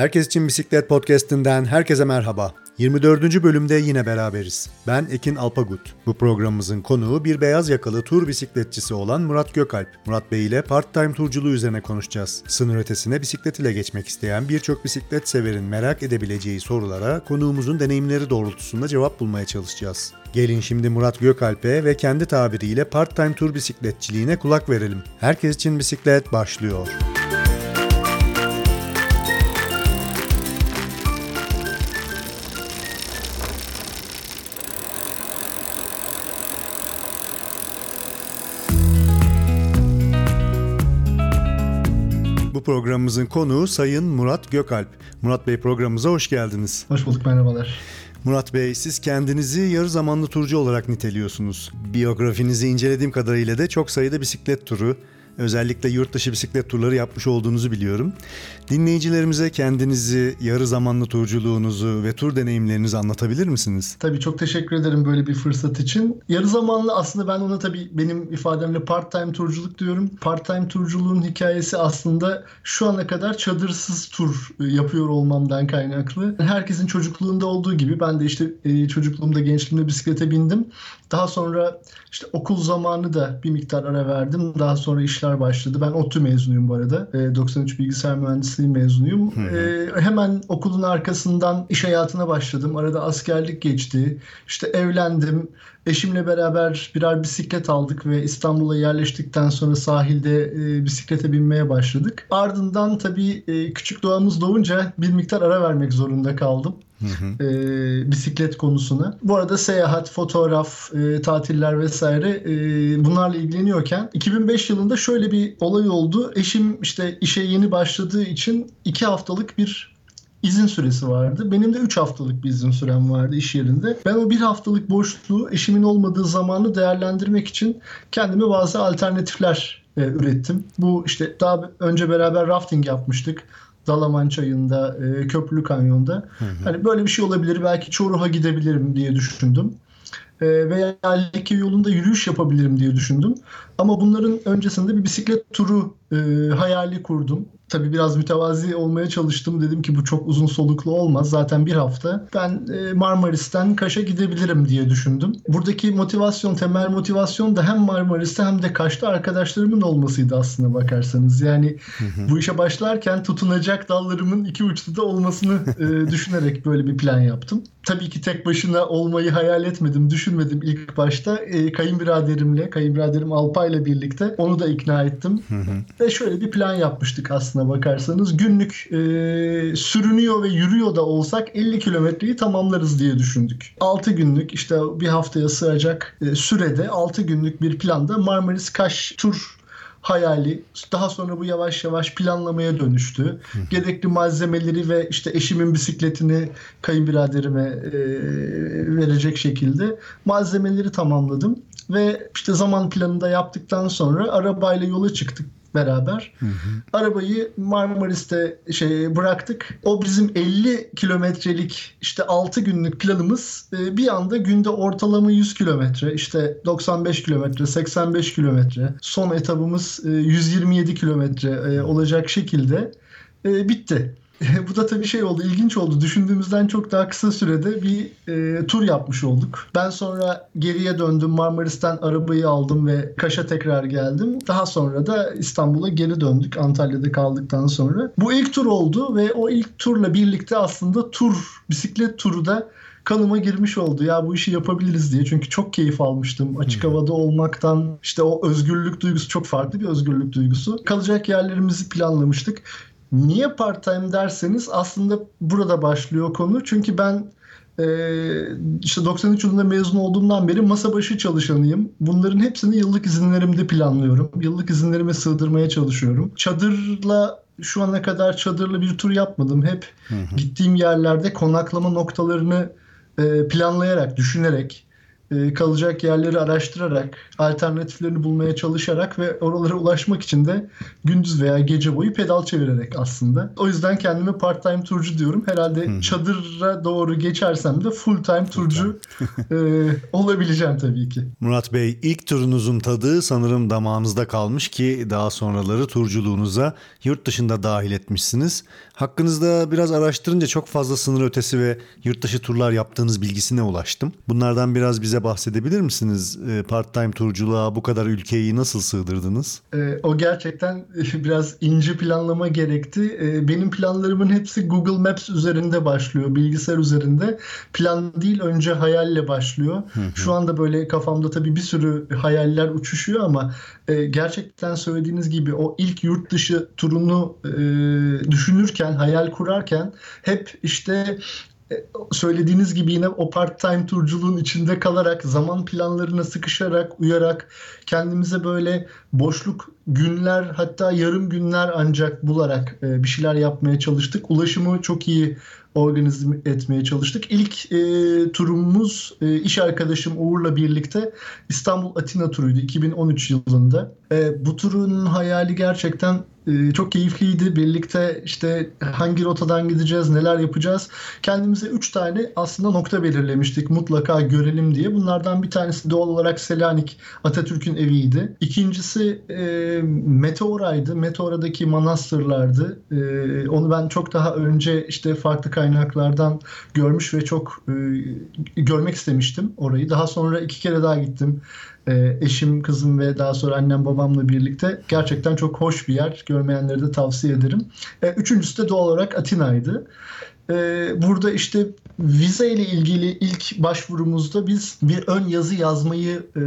Herkes için Bisiklet Podcast'inden herkese merhaba. 24. bölümde yine beraberiz. Ben Ekin Alpagut. Bu programımızın konuğu bir beyaz yakalı tur bisikletçisi olan Murat Gökalp. Murat Bey ile part-time turculuğu üzerine konuşacağız. Sınır ötesine bisiklet ile geçmek isteyen birçok bisiklet severin merak edebileceği sorulara konuğumuzun deneyimleri doğrultusunda cevap bulmaya çalışacağız. Gelin şimdi Murat Gökalp'e ve kendi tabiriyle part-time tur bisikletçiliğine kulak verelim. Herkes için bisiklet başlıyor. Bu programımızın konuğu Sayın Murat Gökalp. Murat Bey programımıza hoş geldiniz. Hoş bulduk merhabalar. Murat Bey siz kendinizi yarı zamanlı turcu olarak niteliyorsunuz. Biyografinizi incelediğim kadarıyla da çok sayıda bisiklet turu, özellikle yurt dışı bisiklet turları yapmış olduğunuzu biliyorum. Dinleyicilerimize kendinizi, yarı zamanlı turculuğunuzu ve tur deneyimlerinizi anlatabilir misiniz? Tabii çok teşekkür ederim böyle bir fırsat için. Yarı zamanlı aslında ben ona tabii benim ifademle part-time turculuk diyorum. Part-time turculuğun hikayesi aslında şu ana kadar çadırsız tur yapıyor olmamdan kaynaklı. Herkesin çocukluğunda olduğu gibi ben de işte e, çocukluğumda, gençliğimde bisiklete bindim. Daha sonra işte okul zamanı da bir miktar ara verdim. Daha sonra işler başladı. Ben ODTÜ mezunuyum bu arada. 93 bilgisayar mühendisliği mezunuyum. Hı hı. Hemen okulun arkasından iş hayatına başladım. Arada askerlik geçti. İşte evlendim. Eşimle beraber birer bisiklet aldık ve İstanbul'a yerleştikten sonra sahilde e, bisiklete binmeye başladık. Ardından tabii e, küçük doğamız doğunca bir miktar ara vermek zorunda kaldım. Hı. E, bisiklet konusuna. Bu arada seyahat, fotoğraf, e, tatiller vesaire e, bunlarla ilgileniyorken 2005 yılında şöyle bir olay oldu. Eşim işte işe yeni başladığı için iki haftalık bir izin süresi vardı. Benim de 3 haftalık bir izin sürem vardı iş yerinde. Ben o bir haftalık boşluğu eşimin olmadığı zamanı değerlendirmek için kendime bazı alternatifler e, ürettim. Bu işte daha önce beraber rafting yapmıştık. Dalaman çayında, e, Köprülü Kanyon'da. Hı hı. Hani böyle bir şey olabilir. Belki Çoruh'a gidebilirim diye düşündüm. E, veya Like yolunda yürüyüş yapabilirim diye düşündüm. Ama bunların öncesinde bir bisiklet turu e, hayali kurdum. Tabii biraz mütevazi olmaya çalıştım. Dedim ki bu çok uzun soluklu olmaz. Zaten bir hafta. Ben Marmaris'ten Kaş'a gidebilirim diye düşündüm. Buradaki motivasyon, temel motivasyon da hem Marmaris'te hem de Kaş'ta arkadaşlarımın olmasıydı aslına bakarsanız. Yani hı hı. bu işe başlarken tutunacak dallarımın iki uçta da olmasını e, düşünerek böyle bir plan yaptım. Tabii ki tek başına olmayı hayal etmedim, düşünmedim ilk başta. E, kayınbiraderimle, kayınbiraderim Alpay'la birlikte onu da ikna ettim. Hı. Ve şöyle bir plan yapmıştık aslında bakarsanız. Günlük e, sürünüyor ve yürüyor da olsak 50 kilometreyi tamamlarız diye düşündük. 6 günlük işte bir haftaya sığacak e, sürede 6 günlük bir planda Marmaris Kaş tur hayali daha sonra bu yavaş yavaş planlamaya dönüştü. Hı. Gerekli malzemeleri ve işte eşimin bisikletini kayınbiraderime e, verecek şekilde malzemeleri tamamladım ve işte zaman planında yaptıktan sonra arabayla yola çıktık beraber. Hı hı. Arabayı Marmaris'te şey bıraktık. O bizim 50 kilometrelik işte 6 günlük planımız bir anda günde ortalama 100 kilometre işte 95 kilometre 85 kilometre son etabımız 127 kilometre olacak şekilde bitti. Bu da tabii şey oldu, ilginç oldu. Düşündüğümüzden çok daha kısa sürede bir e, tur yapmış olduk. Ben sonra geriye döndüm. Marmaris'ten arabayı aldım ve Kaş'a tekrar geldim. Daha sonra da İstanbul'a geri döndük Antalya'da kaldıktan sonra. Bu ilk tur oldu ve o ilk turla birlikte aslında tur, bisiklet turu da kanıma girmiş oldu. Ya bu işi yapabiliriz diye. Çünkü çok keyif almıştım. Açık havada olmaktan işte o özgürlük duygusu çok farklı bir özgürlük duygusu. Kalacak yerlerimizi planlamıştık. Niye part time derseniz aslında burada başlıyor konu. Çünkü ben e, işte 93 yılında mezun olduğumdan beri masa başı çalışanıyım. Bunların hepsini yıllık izinlerimde planlıyorum. Yıllık izinlerime sığdırmaya çalışıyorum. Çadırla şu ana kadar çadırla bir tur yapmadım. Hep hı hı. gittiğim yerlerde konaklama noktalarını e, planlayarak, düşünerek e, kalacak yerleri araştırarak, alternatiflerini bulmaya çalışarak ve oralara ulaşmak için de gündüz veya gece boyu pedal çevirerek aslında. O yüzden kendime part-time turcu diyorum. Herhalde hmm. çadıra doğru geçersem de full-time turcu e, olabileceğim tabii ki. Murat Bey ilk turunuzun tadı sanırım damağınızda kalmış ki daha sonraları turculuğunuza yurt dışında dahil etmişsiniz. Hakkınızda biraz araştırınca çok fazla sınır ötesi ve yurt dışı turlar yaptığınız bilgisine ulaştım. Bunlardan biraz bize bahsedebilir misiniz? Ee, part-time turculuğa bu kadar ülkeyi nasıl sığdırdınız? E, o gerçekten biraz ince planlama gerekti. E, benim planlarımın hepsi Google Maps üzerinde başlıyor, bilgisayar üzerinde. Plan değil önce hayalle başlıyor. Şu anda böyle kafamda tabii bir sürü hayaller uçuşuyor ama e, gerçekten söylediğiniz gibi o ilk yurt dışı turunu e, düşünürken, hayal kurarken hep işte e, söylediğiniz gibi yine o part-time turculuğun içinde kalarak, zaman planlarına sıkışarak, uyarak kendimize böyle boşluk günler hatta yarım günler ancak bularak e, bir şeyler yapmaya çalıştık. Ulaşımı çok iyi organize etmeye çalıştık. İlk e, turumuz e, iş arkadaşım Uğur'la birlikte İstanbul Atina turuydu 2013 yılında. E, bu turun hayali gerçekten e, çok keyifliydi. Birlikte işte hangi rotadan gideceğiz, neler yapacağız. Kendimize 3 tane aslında nokta belirlemiştik mutlaka görelim diye. Bunlardan bir tanesi doğal olarak Selanik Atatürk'ün eviydi. İkincisi e, Meteora'ydı. Meteora'daki manastırlardı. E, onu ben çok daha önce işte farklı kaynaklardan görmüş ve çok e, görmek istemiştim orayı. Daha sonra iki kere daha gittim. E, eşim, kızım ve daha sonra annem babamla birlikte gerçekten çok hoş bir yer. Görmeyenlere de tavsiye ederim. E, üçüncüsü de doğal olarak Atina'ydı. E, burada işte vize ile ilgili ilk başvurumuzda biz bir ön yazı yazmayı e,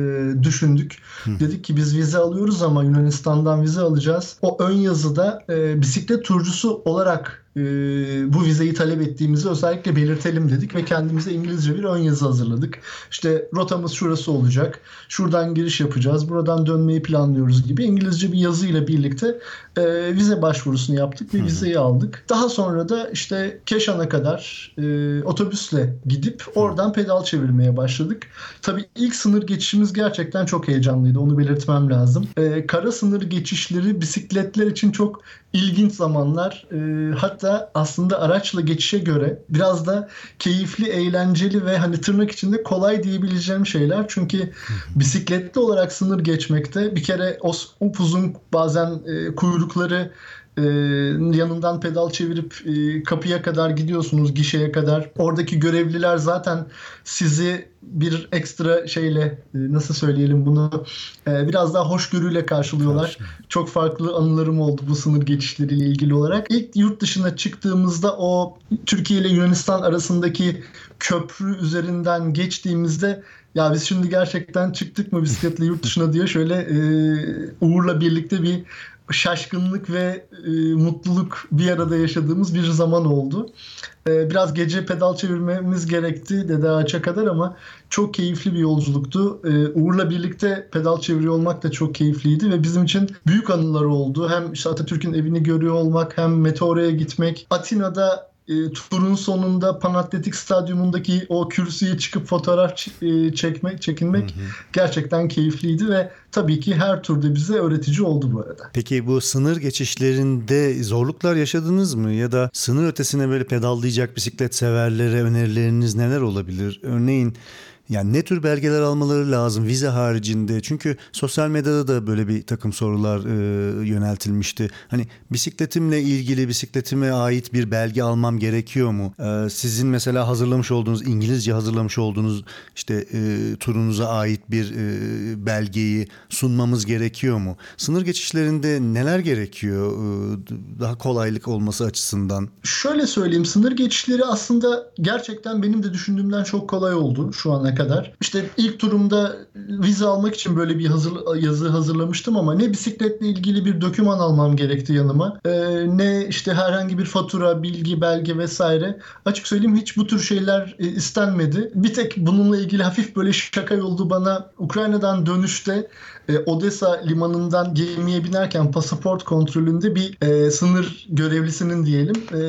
düşündük. Hı. Dedik ki biz vize alıyoruz ama Yunanistan'dan vize alacağız. O ön yazıda e, bisiklet turcusu olarak e, bu vizeyi talep ettiğimizi özellikle belirtelim dedik ve kendimize İngilizce bir ön yazı hazırladık. İşte rotamız şurası olacak. Şuradan giriş yapacağız. Buradan dönmeyi planlıyoruz gibi İngilizce bir yazı ile birlikte e, vize başvurusunu yaptık ve vizeyi aldık. Daha sonra da işte Keşan'a kadar e, otobüsle gidip oradan pedal çevirmeye başladık. Tabii ilk sınır geçişimiz gerçekten çok heyecanlıydı. Onu belirtmem lazım. E, kara sınır geçişleri bisikletler için çok ilginç zamanlar. E, hatta aslında araçla geçişe göre biraz da keyifli, eğlenceli ve hani tırnak içinde kolay diyebileceğim şeyler. Çünkü bisikletli olarak sınır geçmekte bir kere o upuzun bazen e, kuyrukları e, yanından pedal çevirip e, kapıya kadar gidiyorsunuz gişeye kadar. Oradaki görevliler zaten sizi bir ekstra şeyle e, nasıl söyleyelim bunu e, biraz daha hoşgörüyle karşılıyorlar. Karşı. Çok farklı anılarım oldu bu sınır geçişleriyle ilgili olarak. İlk yurt dışına çıktığımızda o Türkiye ile Yunanistan arasındaki köprü üzerinden geçtiğimizde ya biz şimdi gerçekten çıktık mı bisikletle yurt dışına diye şöyle e, Uğur'la birlikte bir şaşkınlık ve e, mutluluk bir arada yaşadığımız bir zaman oldu. E, biraz gece pedal çevirmemiz gerekti Dede Ağaç'a kadar ama çok keyifli bir yolculuktu. E, Uğur'la birlikte pedal çeviriyor olmak da çok keyifliydi ve bizim için büyük anılar oldu. Hem işte Atatürk'ün evini görüyor olmak hem Meteora'ya gitmek. Atina'da e, turun sonunda Panatletik Stadyumundaki o kürsüye çıkıp fotoğraf e, çekmek, çekinmek hı hı. gerçekten keyifliydi ve tabii ki her turda bize öğretici oldu bu arada. Peki bu sınır geçişlerinde zorluklar yaşadınız mı ya da sınır ötesine böyle pedallayacak bisiklet severlere önerileriniz neler olabilir? Örneğin yani ne tür belgeler almaları lazım vize haricinde? Çünkü sosyal medyada da böyle bir takım sorular e, yöneltilmişti. Hani bisikletimle ilgili bisikletime ait bir belge almam gerekiyor mu? E, sizin mesela hazırlamış olduğunuz İngilizce hazırlamış olduğunuz işte e, turunuza ait bir e, belgeyi sunmamız gerekiyor mu? Sınır geçişlerinde neler gerekiyor e, daha kolaylık olması açısından? Şöyle söyleyeyim sınır geçişleri aslında gerçekten benim de düşündüğümden çok kolay oldu şu ana kadar. İşte ilk turumda vize almak için böyle bir hazır, yazı hazırlamıştım ama ne bisikletle ilgili bir doküman almam gerekti yanıma. Ee, ne işte herhangi bir fatura, bilgi, belge vesaire. Açık söyleyeyim hiç bu tür şeyler e, istenmedi. Bir tek bununla ilgili hafif böyle şaka oldu bana Ukrayna'dan dönüşte e, Odessa limanından gemiye binerken pasaport kontrolünde bir e, sınır görevlisinin diyelim e,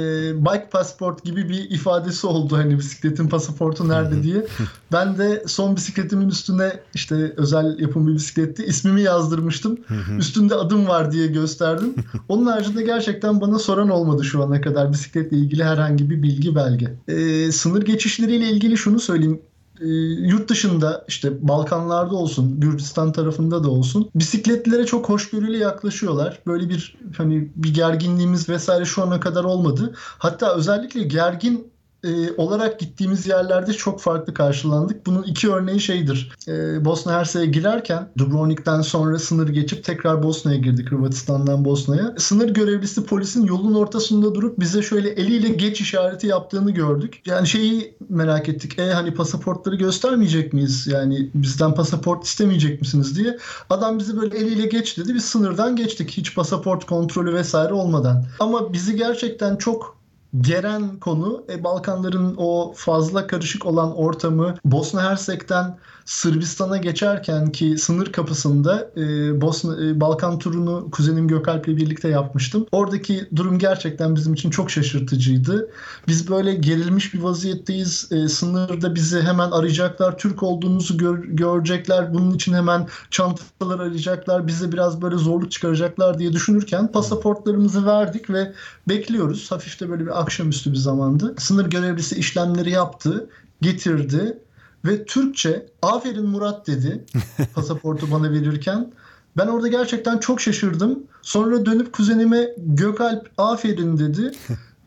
bike passport gibi bir ifadesi oldu hani bisikletin pasaportu nerede diye. Ben de son bisikletimin üstüne işte özel yapım bir bisikletti ismimi yazdırmıştım. Üstünde adım var diye gösterdim. Onun haricinde gerçekten bana soran olmadı şu ana kadar bisikletle ilgili herhangi bir bilgi belge. E, sınır geçişleriyle ilgili şunu söyleyeyim e, yurt dışında işte Balkanlarda olsun, Gürcistan tarafında da olsun bisikletlere çok hoşgörülü yaklaşıyorlar. Böyle bir hani bir gerginliğimiz vesaire şu ana kadar olmadı. Hatta özellikle gergin e, olarak gittiğimiz yerlerde çok farklı karşılandık. Bunun iki örneği şeydir. E, Bosna Hersek'e girerken Dubrovnik'ten sonra sınır geçip tekrar Bosna'ya girdik Hırvatistan'dan Bosna'ya. Sınır görevlisi polisin yolun ortasında durup bize şöyle eliyle geç işareti yaptığını gördük. Yani şeyi merak ettik. E hani pasaportları göstermeyecek miyiz? Yani bizden pasaport istemeyecek misiniz diye. Adam bizi böyle eliyle geç dedi. Biz sınırdan geçtik. Hiç pasaport kontrolü vesaire olmadan. Ama bizi gerçekten çok geren konu e, Balkanların o fazla karışık olan ortamı Bosna Hersek'ten Sırbistan'a geçerken ki sınır kapısında e, Bosna e, Balkan turunu kuzenim Gökalp'le birlikte yapmıştım. Oradaki durum gerçekten bizim için çok şaşırtıcıydı. Biz böyle gerilmiş bir vaziyetteyiz. E, sınırda bizi hemen arayacaklar. Türk olduğumuzu gör, görecekler. Bunun için hemen çantalar arayacaklar. Bize biraz böyle zorluk çıkaracaklar diye düşünürken pasaportlarımızı verdik ve bekliyoruz. Hafif de böyle bir akşamüstü bir zamandı. Sınır görevlisi işlemleri yaptı, getirdi ve Türkçe aferin Murat dedi pasaportu bana verirken. Ben orada gerçekten çok şaşırdım. Sonra dönüp kuzenime Gökalp aferin dedi.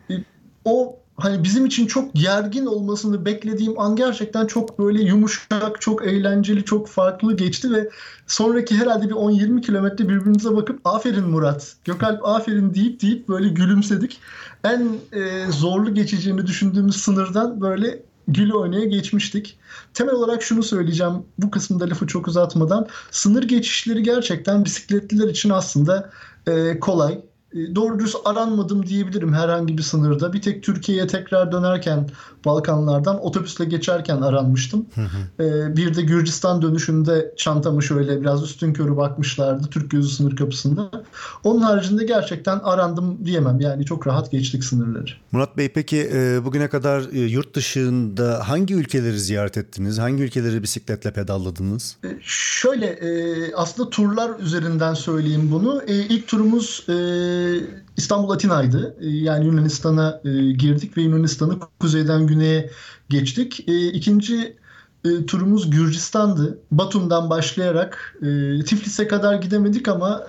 o hani bizim için çok gergin olmasını beklediğim an gerçekten çok böyle yumuşak, çok eğlenceli, çok farklı geçti ve sonraki herhalde bir 10-20 kilometre birbirimize bakıp aferin Murat, Gökalp aferin deyip deyip böyle gülümsedik. En e, zorlu geçeceğini düşündüğümüz sınırdan böyle gül oynaya geçmiştik. Temel olarak şunu söyleyeceğim bu kısımda lafı çok uzatmadan. Sınır geçişleri gerçekten bisikletliler için aslında e, kolay. E, doğru düz aranmadım diyebilirim herhangi bir sınırda. Bir tek Türkiye'ye tekrar dönerken Balkanlardan otobüsle geçerken aranmıştım. Hı hı. E, bir de Gürcistan dönüşünde çantamı şöyle biraz üstün körü bakmışlardı Türk gözü sınır kapısında. Onun haricinde gerçekten arandım diyemem. Yani çok rahat geçtik sınırları. Murat Bey peki e, bugüne kadar yurt dışında hangi ülkeleri ziyaret ettiniz? Hangi ülkeleri bisikletle pedalladınız? Şöyle aslında turlar üzerinden söyleyeyim bunu. İlk turumuz İstanbul Atina'ydı. Yani Yunanistan'a girdik ve Yunanistan'ı kuzeyden güneye geçtik. İkinci turumuz Gürcistan'dı. Batum'dan başlayarak Tiflis'e kadar gidemedik ama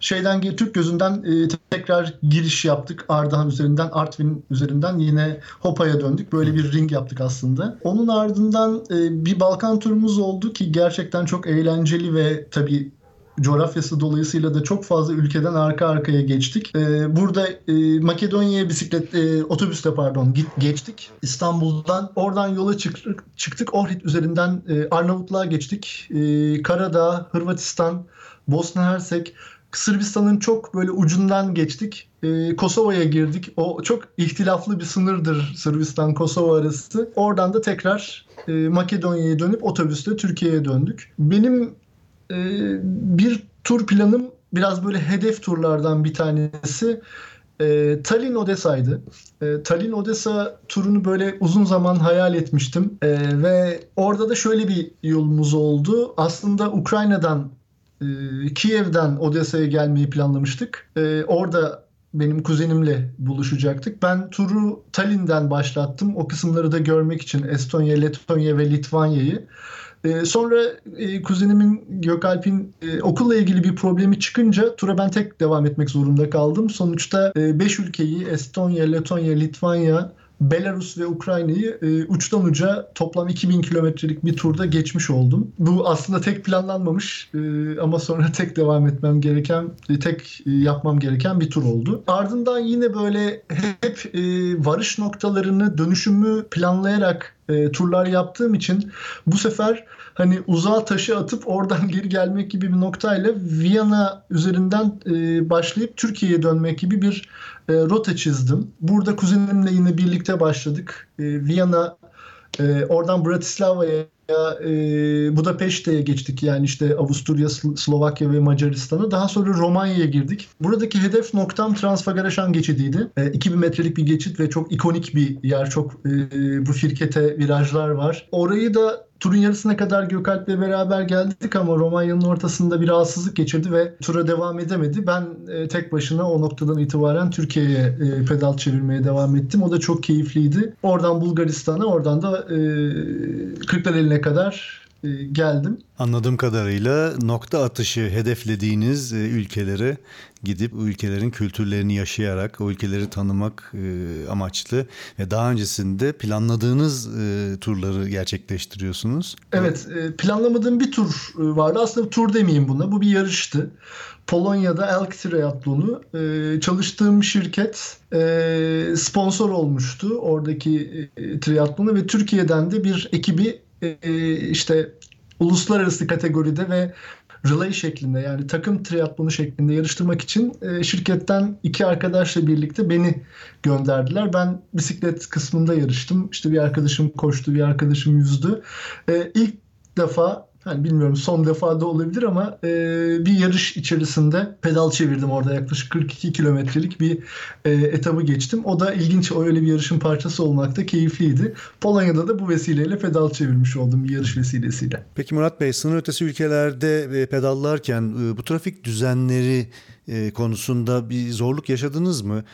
şeyden Türk gözünden tekrar giriş yaptık. Ardahan üzerinden, Artvin üzerinden yine Hopa'ya döndük. Böyle bir ring yaptık aslında. Onun ardından bir Balkan turumuz oldu ki gerçekten çok eğlenceli ve tabii coğrafyası dolayısıyla da çok fazla ülkeden arka arkaya geçtik. Ee, burada e, Makedonya'ya bisiklet e, otobüste pardon git geçtik İstanbul'dan. Oradan yola çıktık. Çıktık Ohrid üzerinden e, Arnavutluğa geçtik. E, Karadağ, Hırvatistan, Bosna Hersek, Sırbistan'ın çok böyle ucundan geçtik. Ee, Kosova'ya girdik. O çok ihtilaflı bir sınırdır Sırbistan-Kosova arası. Oradan da tekrar e, Makedonya'ya dönüp otobüste Türkiye'ye döndük. Benim e, bir tur planım biraz böyle hedef turlardan bir tanesi. E, Tallinn Odessa'ydı. E, Tallinn Odessa turunu böyle uzun zaman hayal etmiştim. E, ve orada da şöyle bir yolumuz oldu. Aslında Ukrayna'dan e, Kiev'den Odessa'ya gelmeyi planlamıştık. E, orada benim kuzenimle buluşacaktık. Ben turu Tallinn'den başlattım. O kısımları da görmek için Estonya, Letonya ve Litvanya'yı. Ee, sonra e, kuzenimin Gökalp'in e, okulla ilgili bir problemi çıkınca tura ben tek devam etmek zorunda kaldım. Sonuçta 5 e, ülkeyi Estonya, Letonya, Litvanya, Belarus ve Ukrayna'yı e, uçtan uca toplam 2000 kilometrelik bir turda geçmiş oldum. Bu aslında tek planlanmamış e, ama sonra tek devam etmem gereken, e, tek e, yapmam gereken bir tur oldu. Ardından yine böyle hep e, varış noktalarını, dönüşümü planlayarak e, turlar yaptığım için bu sefer hani uzağa taşı atıp oradan geri gelmek gibi bir noktayla Viyana üzerinden e, başlayıp Türkiye'ye dönmek gibi bir e, rota çizdim. Burada kuzenimle yine birlikte başladık. E, Viyana e, oradan Bratislava'ya e, Budapeşte'ye geçtik. Yani işte Avusturya, Slovakya ve Macaristan'a. Daha sonra Romanya'ya girdik. Buradaki hedef noktam Transfagaraşan geçidiydi. E, 2000 metrelik bir geçit ve çok ikonik bir yer. Çok e, bu firkete virajlar var. Orayı da Turun yarısına kadar Gökalp'le beraber geldik ama Romanya'nın ortasında bir rahatsızlık geçirdi ve tura devam edemedi. Ben e, tek başına o noktadan itibaren Türkiye'ye e, pedal çevirmeye devam ettim. O da çok keyifliydi. Oradan Bulgaristan'a, oradan da e, Kırklareli'ne kadar geldim. Anladığım kadarıyla nokta atışı hedeflediğiniz e, ülkelere gidip o ülkelerin kültürlerini yaşayarak o ülkeleri tanımak e, amaçlı ve daha öncesinde planladığınız turları gerçekleştiriyorsunuz. Evet, planlamadığım bir tur vardı. Aslında tur demeyeyim buna. Bu bir yarıştı. Polonya'da Elk Triathlon'u çalıştığım şirket sponsor olmuştu oradaki triatlonu ve Türkiye'den de bir ekibi işte uluslararası kategoride ve relay şeklinde yani takım triatlonu şeklinde yarıştırmak için e, şirketten iki arkadaşla birlikte beni gönderdiler. Ben bisiklet kısmında yarıştım. İşte bir arkadaşım koştu, bir arkadaşım yüzdü. E, ilk defa hani bilmiyorum son defa da olabilir ama e, bir yarış içerisinde pedal çevirdim orada yaklaşık 42 kilometrelik bir e, etabı geçtim. O da ilginç o öyle bir yarışın parçası olmak da keyifliydi. Polonya'da da bu vesileyle pedal çevirmiş oldum bir yarış vesilesiyle. Peki Murat Bey sınır ötesi ülkelerde e, pedallarken e, bu trafik düzenleri e, konusunda bir zorluk yaşadınız mı?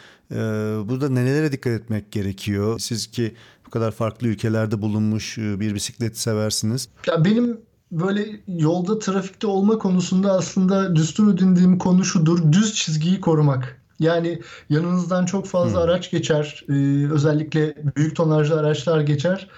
Burada nelere dikkat etmek gerekiyor? Siz ki bu kadar farklı ülkelerde bulunmuş bir bisiklet seversiniz. Ya benim böyle yolda trafikte olma konusunda aslında düstur edindiğim konu şudur. Düz çizgiyi korumak. Yani yanınızdan çok fazla hmm. araç geçer. Ee, özellikle büyük tonajlı araçlar geçer.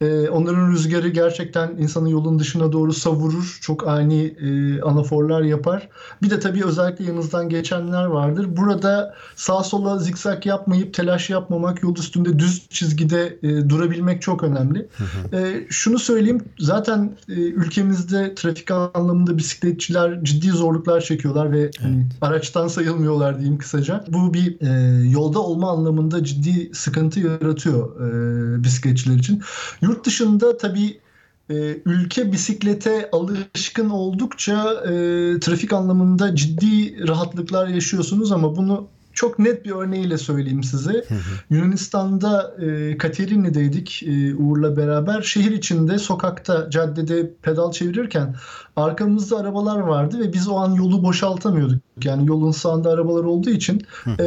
Ee, onların rüzgarı gerçekten insanı yolun dışına doğru savurur. Çok ani e, anaforlar yapar. Bir de tabii özellikle yanınızdan geçenler vardır. Burada sağ sola zikzak yapmayıp telaş yapmamak, yol üstünde düz çizgide e, durabilmek çok önemli. E, şunu söyleyeyim. Zaten e, ülkemizde trafik anlamında bisikletçiler ciddi zorluklar çekiyorlar ve evet. hani, araçtan sayılmıyorlar diyeyim kısaca. Bu bir e, yolda olma anlamında ciddi sıkıntı yaratıyor e, bisikletçiler için. Yurt dışında tabii e, ülke bisiklete alışkın oldukça e, trafik anlamında ciddi rahatlıklar yaşıyorsunuz ama bunu çok net bir örneğiyle söyleyeyim size. Yunanistan'da e, Katerini'deydik e, Uğur'la beraber. Şehir içinde, sokakta, caddede pedal çevirirken arkamızda arabalar vardı ve biz o an yolu boşaltamıyorduk. Yani yolun sağında arabalar olduğu için e,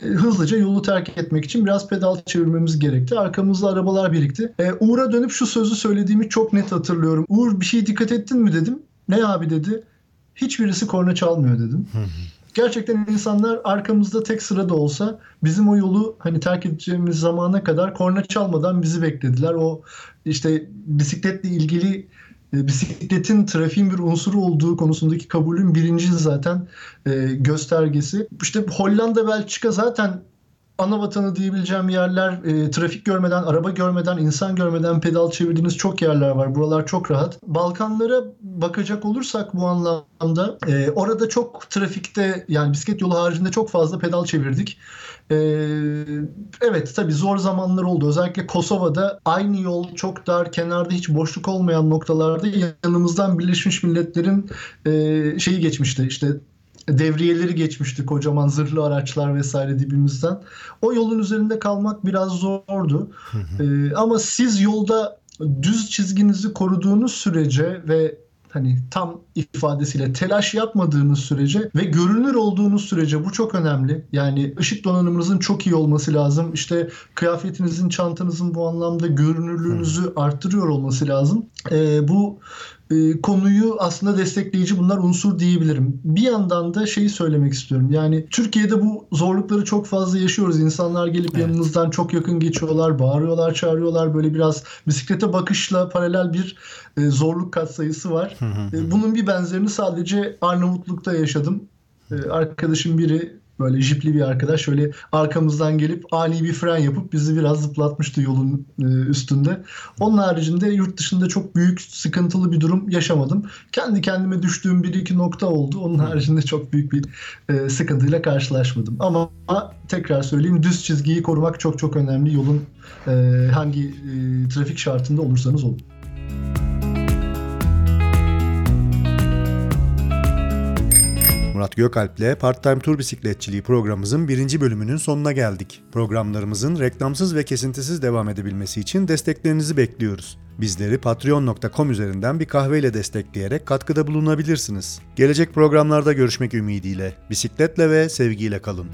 hızlıca yolu terk etmek için biraz pedal çevirmemiz gerekti. Arkamızda arabalar birikti. E, Uğur'a dönüp şu sözü söylediğimi çok net hatırlıyorum. Uğur bir şey dikkat ettin mi dedim. Ne abi dedi. Hiçbirisi korna çalmıyor dedim gerçekten insanlar arkamızda tek sırada olsa bizim o yolu hani terk edeceğimiz zamana kadar korna çalmadan bizi beklediler. O işte bisikletle ilgili e, bisikletin trafiğin bir unsuru olduğu konusundaki kabulün birinci zaten e, göstergesi. İşte Hollanda, Belçika zaten ana vatanı diyebileceğim yerler e, trafik görmeden, araba görmeden, insan görmeden pedal çevirdiğiniz çok yerler var. Buralar çok rahat. Balkanlara bakacak olursak bu anlamda e, orada çok trafikte yani bisiklet yolu haricinde çok fazla pedal çevirdik. E, evet tabii zor zamanlar oldu. Özellikle Kosova'da aynı yol çok dar, kenarda hiç boşluk olmayan noktalarda yanımızdan Birleşmiş Milletler'in e, şeyi geçmişti. İşte devriyeleri geçmişti kocaman zırhlı araçlar vesaire dibimizden. O yolun üzerinde kalmak biraz zordu. ee, ama siz yolda düz çizginizi koruduğunuz sürece ve hani tam ifadesiyle telaş yapmadığınız sürece ve görünür olduğunuz sürece bu çok önemli. Yani ışık donanımınızın çok iyi olması lazım. İşte kıyafetinizin, çantanızın bu anlamda görünürlüğünüzü hmm. arttırıyor olması lazım. Ee, bu e, konuyu aslında destekleyici bunlar unsur diyebilirim. Bir yandan da şeyi söylemek istiyorum. Yani Türkiye'de bu zorlukları çok fazla yaşıyoruz. İnsanlar gelip evet. yanınızdan çok yakın geçiyorlar, bağırıyorlar, çağırıyorlar. Böyle biraz bisiklete bakışla paralel bir e, zorluk katsayısı var. E, bunun bir benzerini sadece Arnavutluk'ta yaşadım. E, arkadaşım biri Böyle jipli bir arkadaş şöyle arkamızdan gelip ani bir fren yapıp bizi biraz zıplatmıştı yolun e, üstünde. Onun haricinde yurt dışında çok büyük sıkıntılı bir durum yaşamadım. Kendi kendime düştüğüm bir iki nokta oldu. Onun haricinde çok büyük bir e, sıkıntıyla karşılaşmadım. Ama tekrar söyleyeyim düz çizgiyi korumak çok çok önemli yolun e, hangi trafik şartında olursanız olun. Murat Gökalp'le Part-Time Tur Bisikletçiliği programımızın birinci bölümünün sonuna geldik. Programlarımızın reklamsız ve kesintisiz devam edebilmesi için desteklerinizi bekliyoruz. Bizleri patreon.com üzerinden bir kahveyle destekleyerek katkıda bulunabilirsiniz. Gelecek programlarda görüşmek ümidiyle. Bisikletle ve sevgiyle kalın.